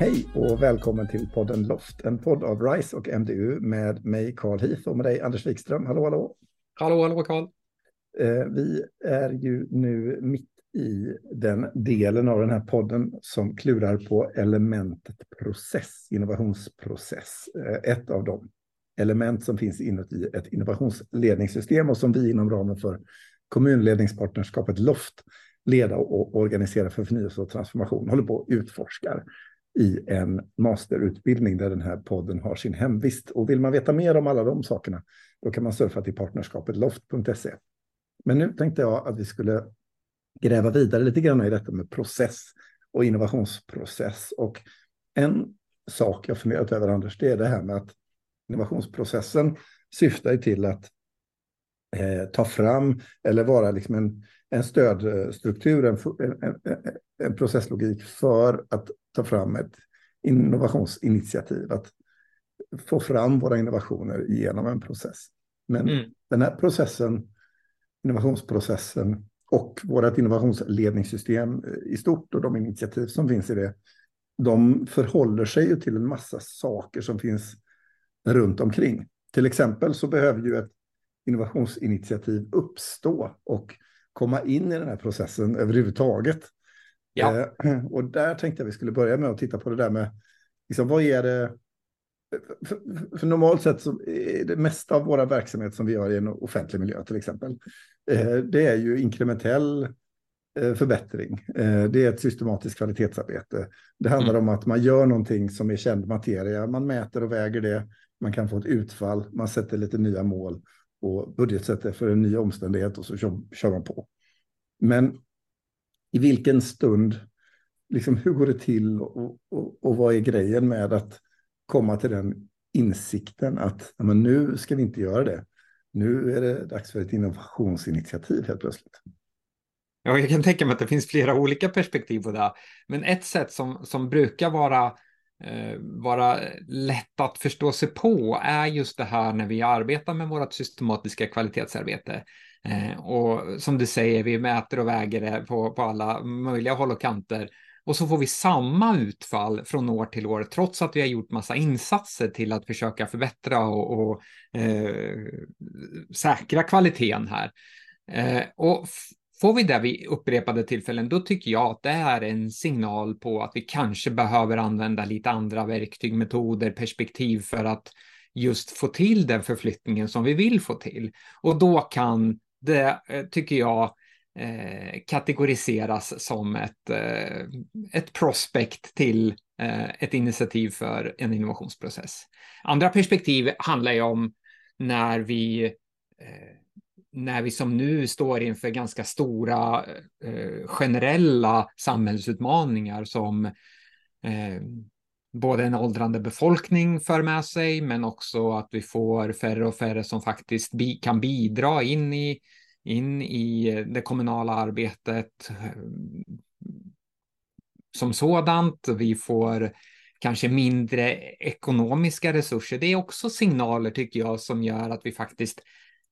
Hej och välkommen till podden Loft, en podd av RISE och MDU med mig Carl Heath och med dig Anders Wikström. Hallå, hallå! Hallå, hallå Carl! Eh, vi är ju nu mitt i den delen av den här podden som klurar på elementet process, innovationsprocess. Eh, ett av de element som finns inuti ett innovationsledningssystem och som vi inom ramen för kommunledningspartnerskapet LOFT leda och organisera för förnyelse och transformation håller på att utforskar i en masterutbildning där den här podden har sin hemvist. Och vill man veta mer om alla de sakerna, då kan man surfa till partnerskapet loft.se. Men nu tänkte jag att vi skulle gräva vidare lite grann i detta med process och innovationsprocess. Och en sak jag funderat över, Anders, det är det här med att innovationsprocessen syftar till att eh, ta fram eller vara liksom en, en stödstruktur, en, en, en, processlogik för att ta fram ett innovationsinitiativ, att få fram våra innovationer genom en process. Men mm. den här processen, innovationsprocessen och vårt innovationsledningssystem i stort och de initiativ som finns i det, de förhåller sig ju till en massa saker som finns runt omkring. Till exempel så behöver ju ett innovationsinitiativ uppstå och komma in i den här processen överhuvudtaget. Ja. Eh, och där tänkte jag vi skulle börja med att titta på det där med, liksom, vad är det, för, för, normalt sett så är det mesta av våra verksamhet som vi gör i en offentlig miljö till exempel, eh, det är ju inkrementell eh, förbättring. Det är ett systematiskt kvalitetsarbete. Det handlar mm. om att man gör någonting som är känd materia, man mäter och väger det, man kan få ett utfall, man sätter lite nya mål och budgetsätter för en ny omständighet och så kör man på. Men i vilken stund, liksom hur går det till och, och, och vad är grejen med att komma till den insikten att men nu ska vi inte göra det. Nu är det dags för ett innovationsinitiativ helt plötsligt. Ja, jag kan tänka mig att det finns flera olika perspektiv på det. Men ett sätt som, som brukar vara, eh, vara lätt att förstå sig på är just det här när vi arbetar med vårt systematiska kvalitetsarbete. Eh, och som du säger, vi mäter och väger det på, på alla möjliga håll och kanter. Och så får vi samma utfall från år till år, trots att vi har gjort massa insatser till att försöka förbättra och, och eh, säkra kvaliteten här. Eh, och får vi det vid upprepade tillfällen, då tycker jag att det är en signal på att vi kanske behöver använda lite andra verktyg, metoder, perspektiv för att just få till den förflyttningen som vi vill få till. Och då kan det eh, tycker jag eh, kategoriseras som ett, eh, ett prospect till eh, ett initiativ för en innovationsprocess. Andra perspektiv handlar ju om när vi eh, när vi som nu står inför ganska stora generella samhällsutmaningar som både en åldrande befolkning för med sig, men också att vi får färre och färre som faktiskt bi kan bidra in i, in i det kommunala arbetet eh, som sådant. Vi får kanske mindre ekonomiska resurser. Det är också signaler, tycker jag, som gör att vi faktiskt,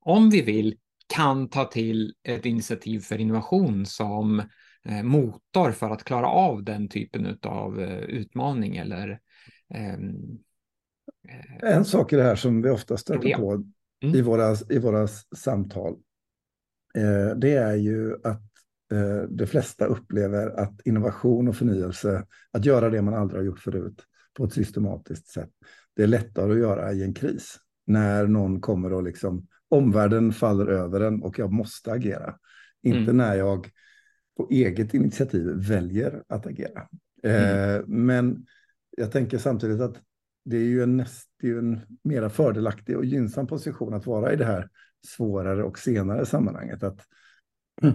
om vi vill, kan ta till ett initiativ för innovation som Eh, motor för att klara av den typen av eh, utmaning eller ehm, eh, en sak i det här som vi ofta stöter på mm. i, våra, i våra samtal, det är ju att de flesta upplever att innovation och förnyelse, att göra det man aldrig har gjort förut på ett systematiskt sätt, det är lättare att göra i en kris. När någon kommer och liksom, omvärlden faller över en och jag måste agera. Inte mm. när jag på eget initiativ väljer att agera. Mm. Eh, men jag tänker samtidigt att det är ju en, det är en mera fördelaktig och gynnsam position att vara i det här svårare och senare sammanhanget. Att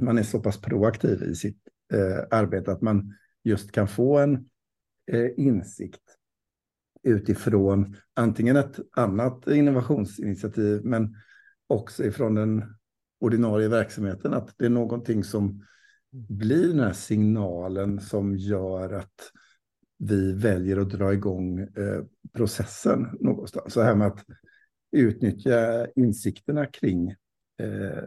man är så pass proaktiv i sitt eh, arbete att man just kan få en eh, insikt utifrån antingen ett annat innovationsinitiativ men också ifrån den ordinarie verksamheten. Att det är någonting som blir den här signalen som gör att vi väljer att dra igång eh, processen någonstans. Så här med att utnyttja insikterna kring eh,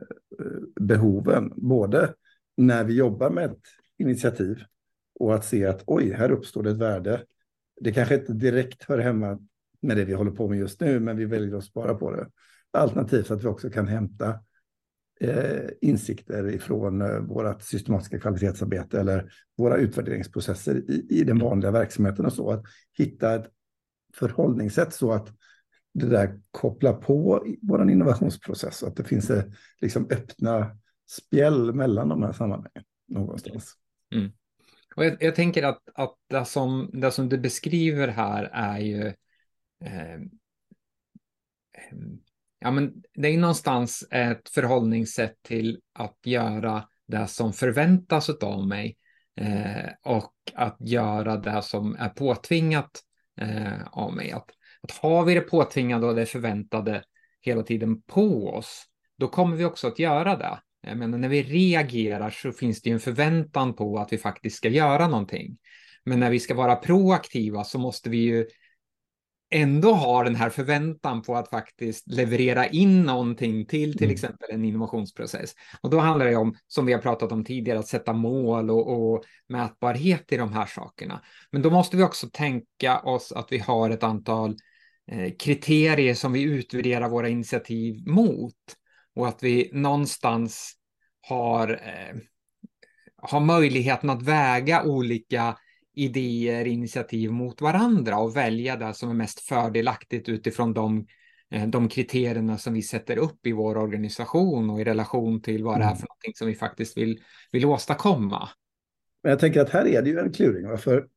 behoven, både när vi jobbar med ett initiativ och att se att oj, här uppstår det ett värde det kanske inte direkt hör hemma med det vi håller på med just nu, men vi väljer att spara på det. Alternativt att vi också kan hämta eh, insikter ifrån eh, vårt systematiska kvalitetsarbete eller våra utvärderingsprocesser i, i den vanliga verksamheten och så. Att hitta ett förhållningssätt så att det där kopplar på vår innovationsprocess så att det finns eh, liksom öppna spjäll mellan de här sammanhangen någonstans. Mm. Och jag, jag, tänker att, att det, som, det som du beskriver här är ju eh, ja, men det är någonstans ett förhållningssätt till att göra det som förväntas av mig eh, och att göra det som är påtvingat eh, av mig. Att, att har vi det påtvingade och det förväntade hela tiden på oss, då kommer vi också att göra det. Jag menar, när vi reagerar så finns det ju en förväntan på att vi faktiskt ska göra någonting. Men när vi ska vara proaktiva så måste vi ju ändå har den här förväntan på att faktiskt leverera in någonting till till mm. exempel en innovationsprocess. Och då handlar det om, som vi har pratat om tidigare, att sätta mål och, och mätbarhet i de här sakerna. Men då måste vi också tänka oss att vi har ett antal eh, kriterier som vi utvärderar våra initiativ mot och att vi någonstans har, eh, har möjligheten att väga olika idéer, initiativ mot varandra och välja det som är mest fördelaktigt utifrån de, eh, de kriterierna som vi sätter upp i vår organisation och i relation till vad det är mm. för någonting som vi faktiskt vill, vill åstadkomma. Men jag tänker att här är det ju en kluring. För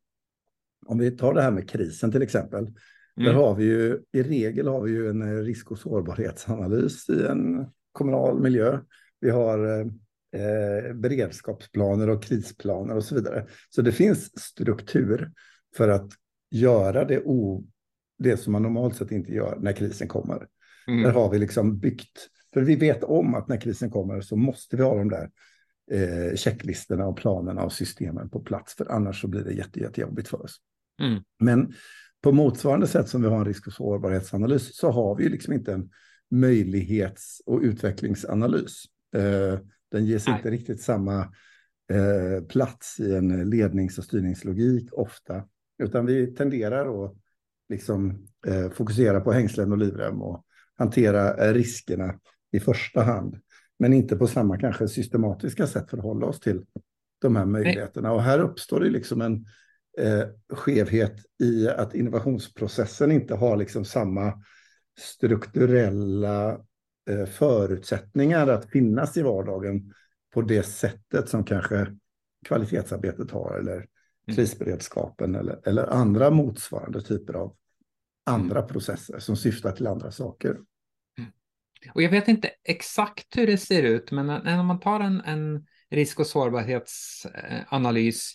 om vi tar det här med krisen till exempel. Mm. Där har vi ju i regel har vi ju en risk och sårbarhetsanalys i en kommunal miljö. Vi har eh, beredskapsplaner och krisplaner och så vidare. Så det finns struktur för att göra det, o, det som man normalt sett inte gör när krisen kommer. Mm. Där har vi liksom byggt, för vi vet om att när krisen kommer så måste vi ha de där eh, checklistorna och planerna och systemen på plats, för annars så blir det jätte, jättejobbigt för oss. Mm. Men på motsvarande sätt som vi har en risk och sårbarhetsanalys så har vi liksom inte en möjlighets och utvecklingsanalys. Eh, den ges Nej. inte riktigt samma eh, plats i en lednings och styrningslogik ofta, utan vi tenderar att liksom, eh, fokusera på hängslen och livrem och hantera riskerna i första hand, men inte på samma kanske systematiska sätt förhålla oss till de här möjligheterna. Nej. Och här uppstår det liksom en eh, skevhet i att innovationsprocessen inte har liksom samma strukturella Eh, förutsättningar att finnas i vardagen på det sättet som kanske kvalitetsarbetet har eller mm. krisberedskapen eller, eller andra motsvarande typer av andra mm. processer som syftar till andra saker. Mm. Och jag vet inte exakt hur det ser ut, men när man tar en, en risk och sårbarhetsanalys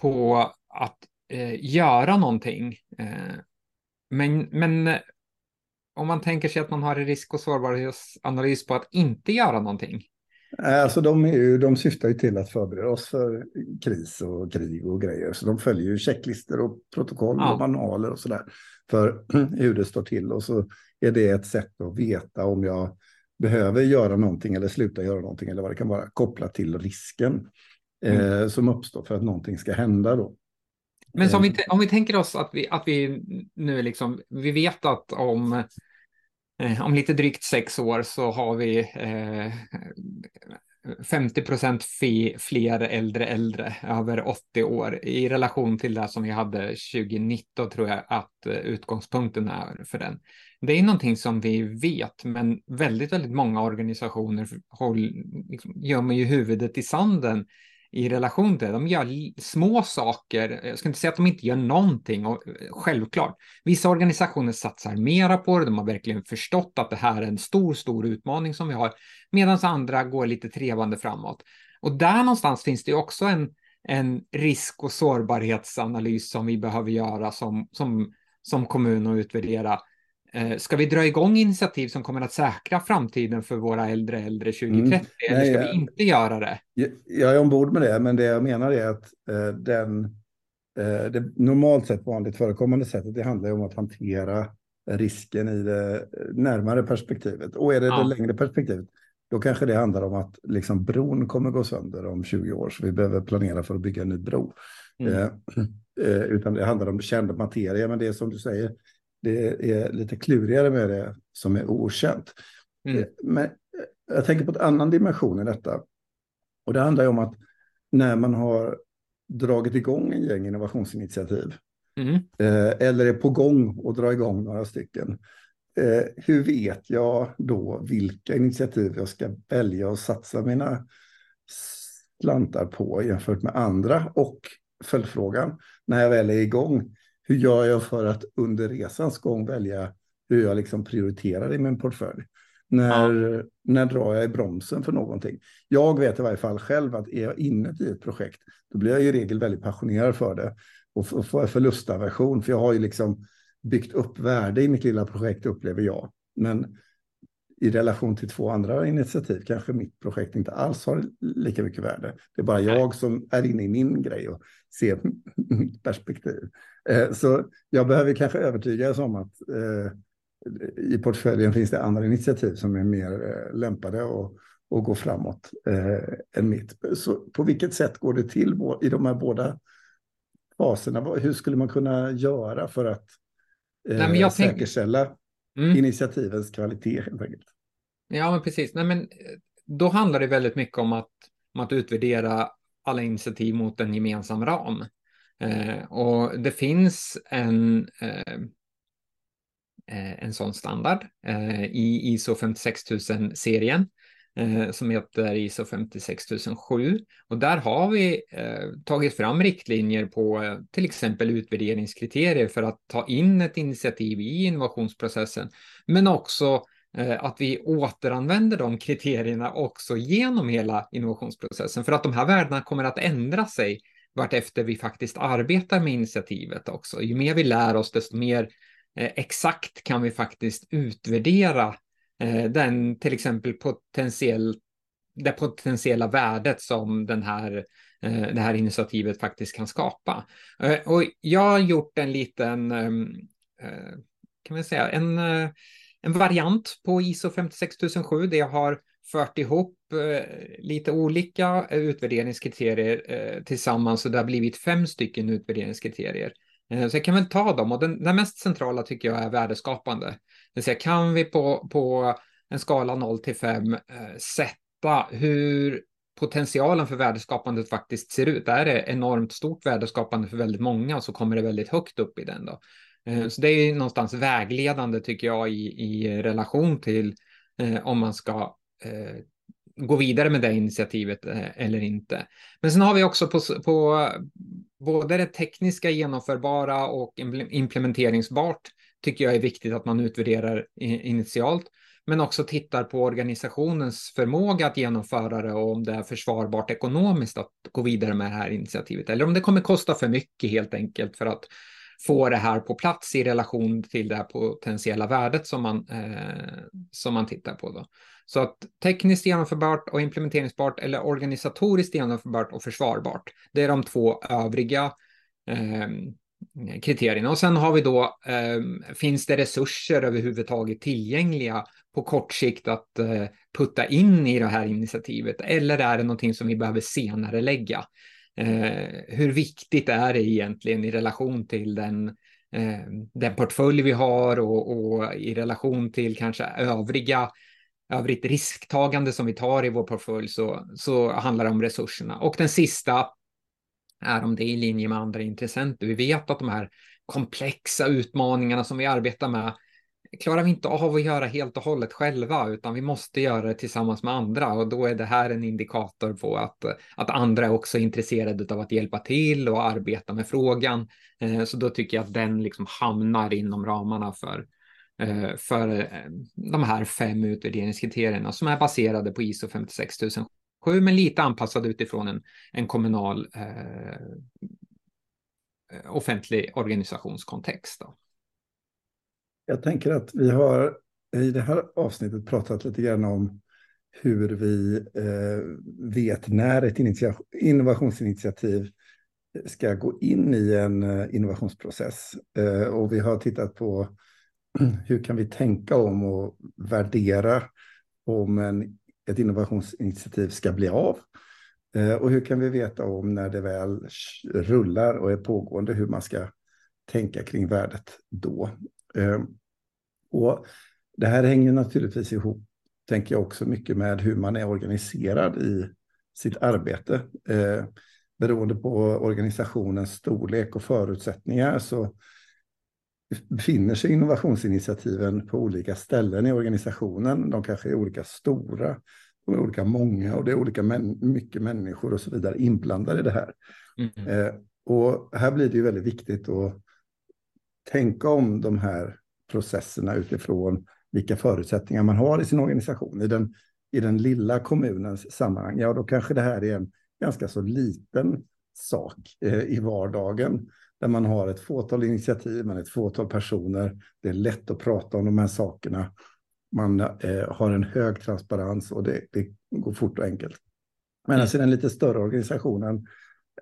på att eh, göra någonting, eh, men, men om man tänker sig att man har en risk och sårbarhetsanalys på att inte göra någonting? Alltså de, är ju, de syftar ju till att förbereda oss för kris och krig och grejer. Så de följer ju checklistor och protokoll ja. och manualer och sådär för hur det står till. Och så är det ett sätt att veta om jag behöver göra någonting eller sluta göra någonting eller vad det kan vara kopplat till risken mm. eh, som uppstår för att någonting ska hända då. Men om, vi, om vi tänker oss att vi, att vi nu liksom, vi vet att om Eh, Eh, om lite drygt sex år så har vi eh, 50 procent fler äldre äldre över 80 år i relation till det som vi hade 2019 tror jag att eh, utgångspunkten är för den. Det är någonting som vi vet, men väldigt, väldigt många organisationer håll, liksom, gömmer ju huvudet i sanden i relation till det. De gör små saker. Jag ska inte säga att de inte gör någonting. Och eh, självklart, vissa organisationer satsar mera på det. De har verkligen förstått att det här är en stor, stor utmaning som vi har. Medan andra går lite trevande framåt. Och där någonstans finns det också en, en risk och sårbarhetsanalys som vi behöver göra som, som, som kommun och utvärdera. Eh, ska vi dra igång initiativ som kommer att säkra framtiden för våra äldre äldre 2030 mm. eller ska vi inte göra det? Jag är ombord med det, men det jag menar är att eh, den, eh, det normalt sett vanligt förekommande sättet, det handlar om att hantera risken i det närmare perspektivet. Och är det ja. det längre perspektivet, då kanske det handlar om att liksom bron kommer gå sönder om 20 år, så vi behöver planera för att bygga en ny bro. Mm. eh, utan det handlar om känd materia. Men det är som du säger, det är lite klurigare med det som är okänt. Mm. Eh, men eh, jag tänker på en annan dimension i detta. Och det handlar ju om att när man har dragit igång en gäng innovationsinitiativ, mm. eh, eller är på gång att dra igång några stycken, eh, hur vet jag då vilka initiativ jag ska välja att satsa mina slantar på jämfört med andra? Och följdfrågan, när jag väl är igång, hur gör jag för att under resans gång välja hur jag liksom prioriterar i min portfölj? När, ja. när drar jag i bromsen för någonting? Jag vet i varje fall själv att är jag inne i ett projekt, då blir jag i regel väldigt passionerad för det och får förlustaversion, för jag har ju liksom byggt upp värde i mitt lilla projekt, upplever jag. Men i relation till två andra initiativ kanske mitt projekt inte alls har lika mycket värde. Det är bara jag som är inne i min grej och ser mitt perspektiv. Eh, så jag behöver kanske övertygas om att eh, i portföljen finns det andra initiativ som är mer eh, lämpade och, och gå framåt än mitt. Så på vilket sätt går det till i de här båda faserna? Hur skulle man kunna göra för att Nej, säkerställa. Mm. initiativens kvalitet helt enkelt? Ja, men precis. Nej, men då handlar det väldigt mycket om att, om att utvärdera alla initiativ mot en gemensam ram. Eh, och det finns en, eh, eh en sån standard eh, i ISO 56000-serien eh, som heter ISO 56007. Och där har vi eh, tagit fram riktlinjer på eh, till exempel utvärderingskriterier för att ta in ett initiativ i innovationsprocessen, men också eh, att vi återanvänder de kriterierna också genom hela innovationsprocessen för att de här värdena kommer att ändra sig vartefter vi faktiskt arbetar med initiativet också. Ju mer vi lär oss, desto mer eh, exakt kan vi faktiskt utvärdera Eh, den till exempel potentiell, det potentiella värdet som den här, eh, det här initiativet faktiskt kan skapa. Eh, och jag har gjort en liten, ehm, eh, kan man säga, en, en variant på ISO 56007 där jag har fört ihop eh, lite olika utvärderingskriterier eh, tillsammans och det har blivit fem stycken utvärderingskriterier. Eh, så jag kan väl ta dem och den, den, mest centrala tycker jag är värdeskapande. Det vill säga kan vi på, på en skala 0 till 5 eh, sätta hur potentialen för värdeskapandet faktiskt ser ut. Är det enormt stort värdeskapande för väldigt många så kommer det väldigt högt upp i den. Då. Eh, så det är någonstans vägledande tycker jag i, i relation till eh, om man ska eh, gå vidare med det initiativet eh, eller inte. Men sen har vi också på, på både det tekniska genomförbara och implementeringsbart tycker jag är viktigt att man utvärderar initialt, men också tittar på organisationens förmåga att genomföra det och om det är försvarbart ekonomiskt att gå vidare med det här initiativet eller om det kommer kosta för mycket helt enkelt för att få det här på plats i relation till det potentiella värdet som man, eh, som man tittar på. Då. Så att tekniskt genomförbart och implementeringsbart eller organisatoriskt genomförbart och försvarbart. Det är de två övriga eh, kriterierna. Och sen har vi då, eh, finns det resurser överhuvudtaget tillgängliga på kort sikt att eh, putta in i det här initiativet? Eller är det någonting som vi behöver senare lägga? Eh, hur viktigt är det egentligen i relation till den, eh, den portfölj vi har och, och i relation till kanske övriga övrigt risktagande som vi tar i vår portfölj så, så handlar det om resurserna. Och den sista är om det är i linje med andra intressenter. Vi vet att de här komplexa utmaningarna som vi arbetar med klarar vi inte av att göra helt och hållet själva, utan vi måste göra det tillsammans med andra och då är det här en indikator på att, att andra är också intresserade av att hjälpa till och arbeta med frågan. Eh, så då tycker jag att den liksom hamnar inom ramarna för, Eh, för eh, de här fem utvärderingskriterierna som är baserade på ISO 56007 men lite anpassade utifrån en, en kommunal eh, offentlig organisationskontext. Då. Jag tänker att vi har i det här avsnittet pratat lite grann om hur vi eh, vet när ett innovationsinitiativ ska gå in i en eh, innovationsprocess. Eh, och vi har tittat på hur kan vi tänka om och värdera om en, ett innovationsinitiativ ska bli av? Eh, och hur kan vi veta om när det väl rullar och är pågående hur man ska tänka kring värdet då? Ehm, och det här hänger naturligtvis ihop, tänker jag också mycket med hur man är organiserad i sitt arbete. Eh, beroende på organisationens storlek och förutsättningar så befinner sig innovationsinitiativen på olika ställen i organisationen. De kanske är olika stora, de är olika många och det är olika män, mycket människor och så vidare inblandade i det här. Mm. Eh, och här blir det ju väldigt viktigt att tänka om de här processerna utifrån vilka förutsättningar man har i sin organisation. I den, i den lilla kommunens sammanhang, ja då kanske det här är en ganska så liten sak eh, i vardagen där man har ett fåtal initiativ, är ett fåtal personer. Det är lätt att prata om de här sakerna. Man eh, har en hög transparens och det, det går fort och enkelt. Men mm. alltså den lite större organisationen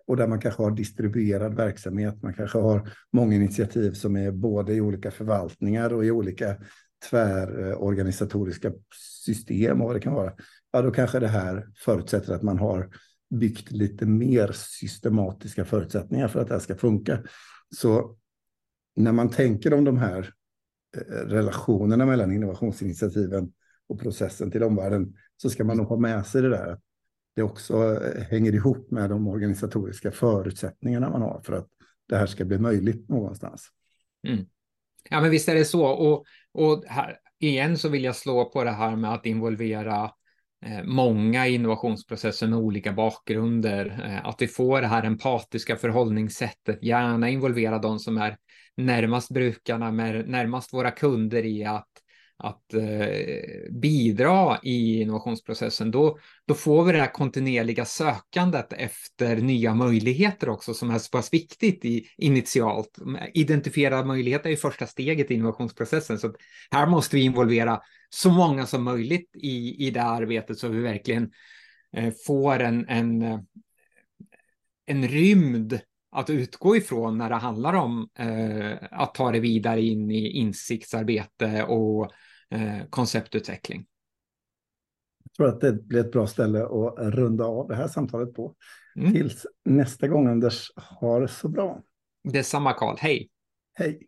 och där man kanske har distribuerad verksamhet, man kanske har många initiativ som är både i olika förvaltningar och i olika tvärorganisatoriska system och vad det kan vara. Ja, då kanske det här förutsätter att man har byggt lite mer systematiska förutsättningar för att det här ska funka. Så när man tänker om de här eh, relationerna mellan innovationsinitiativen och processen till omvärlden så ska man nog ha med sig det där. Det också eh, hänger ihop med de organisatoriska förutsättningarna man har för att det här ska bli möjligt någonstans. Mm. Ja, men visst är det så. Och, och här, igen så vill jag slå på det här med att involvera Eh, många innovationsprocesser med olika bakgrunder, eh, att vi får det här empatiska förhållningssättet, gärna involvera de som är närmast brukarna, närmast våra kunder i att att eh, bidra i innovationsprocessen, då, då får vi det här kontinuerliga sökandet efter nya möjligheter också som är så pass viktigt i, initialt. Identifiera möjligheter är första steget i innovationsprocessen, så här måste vi involvera så många som möjligt i, i det arbetet så vi verkligen eh, får en, en, eh, en rymd att utgå ifrån när det handlar om eh, att ta det vidare in i insiktsarbete och eh, konceptutveckling. Jag tror att det blir ett bra ställe att runda av det här samtalet på. Mm. Tills nästa gång Anders, ha det så bra. Detsamma Karl, hej. Hej.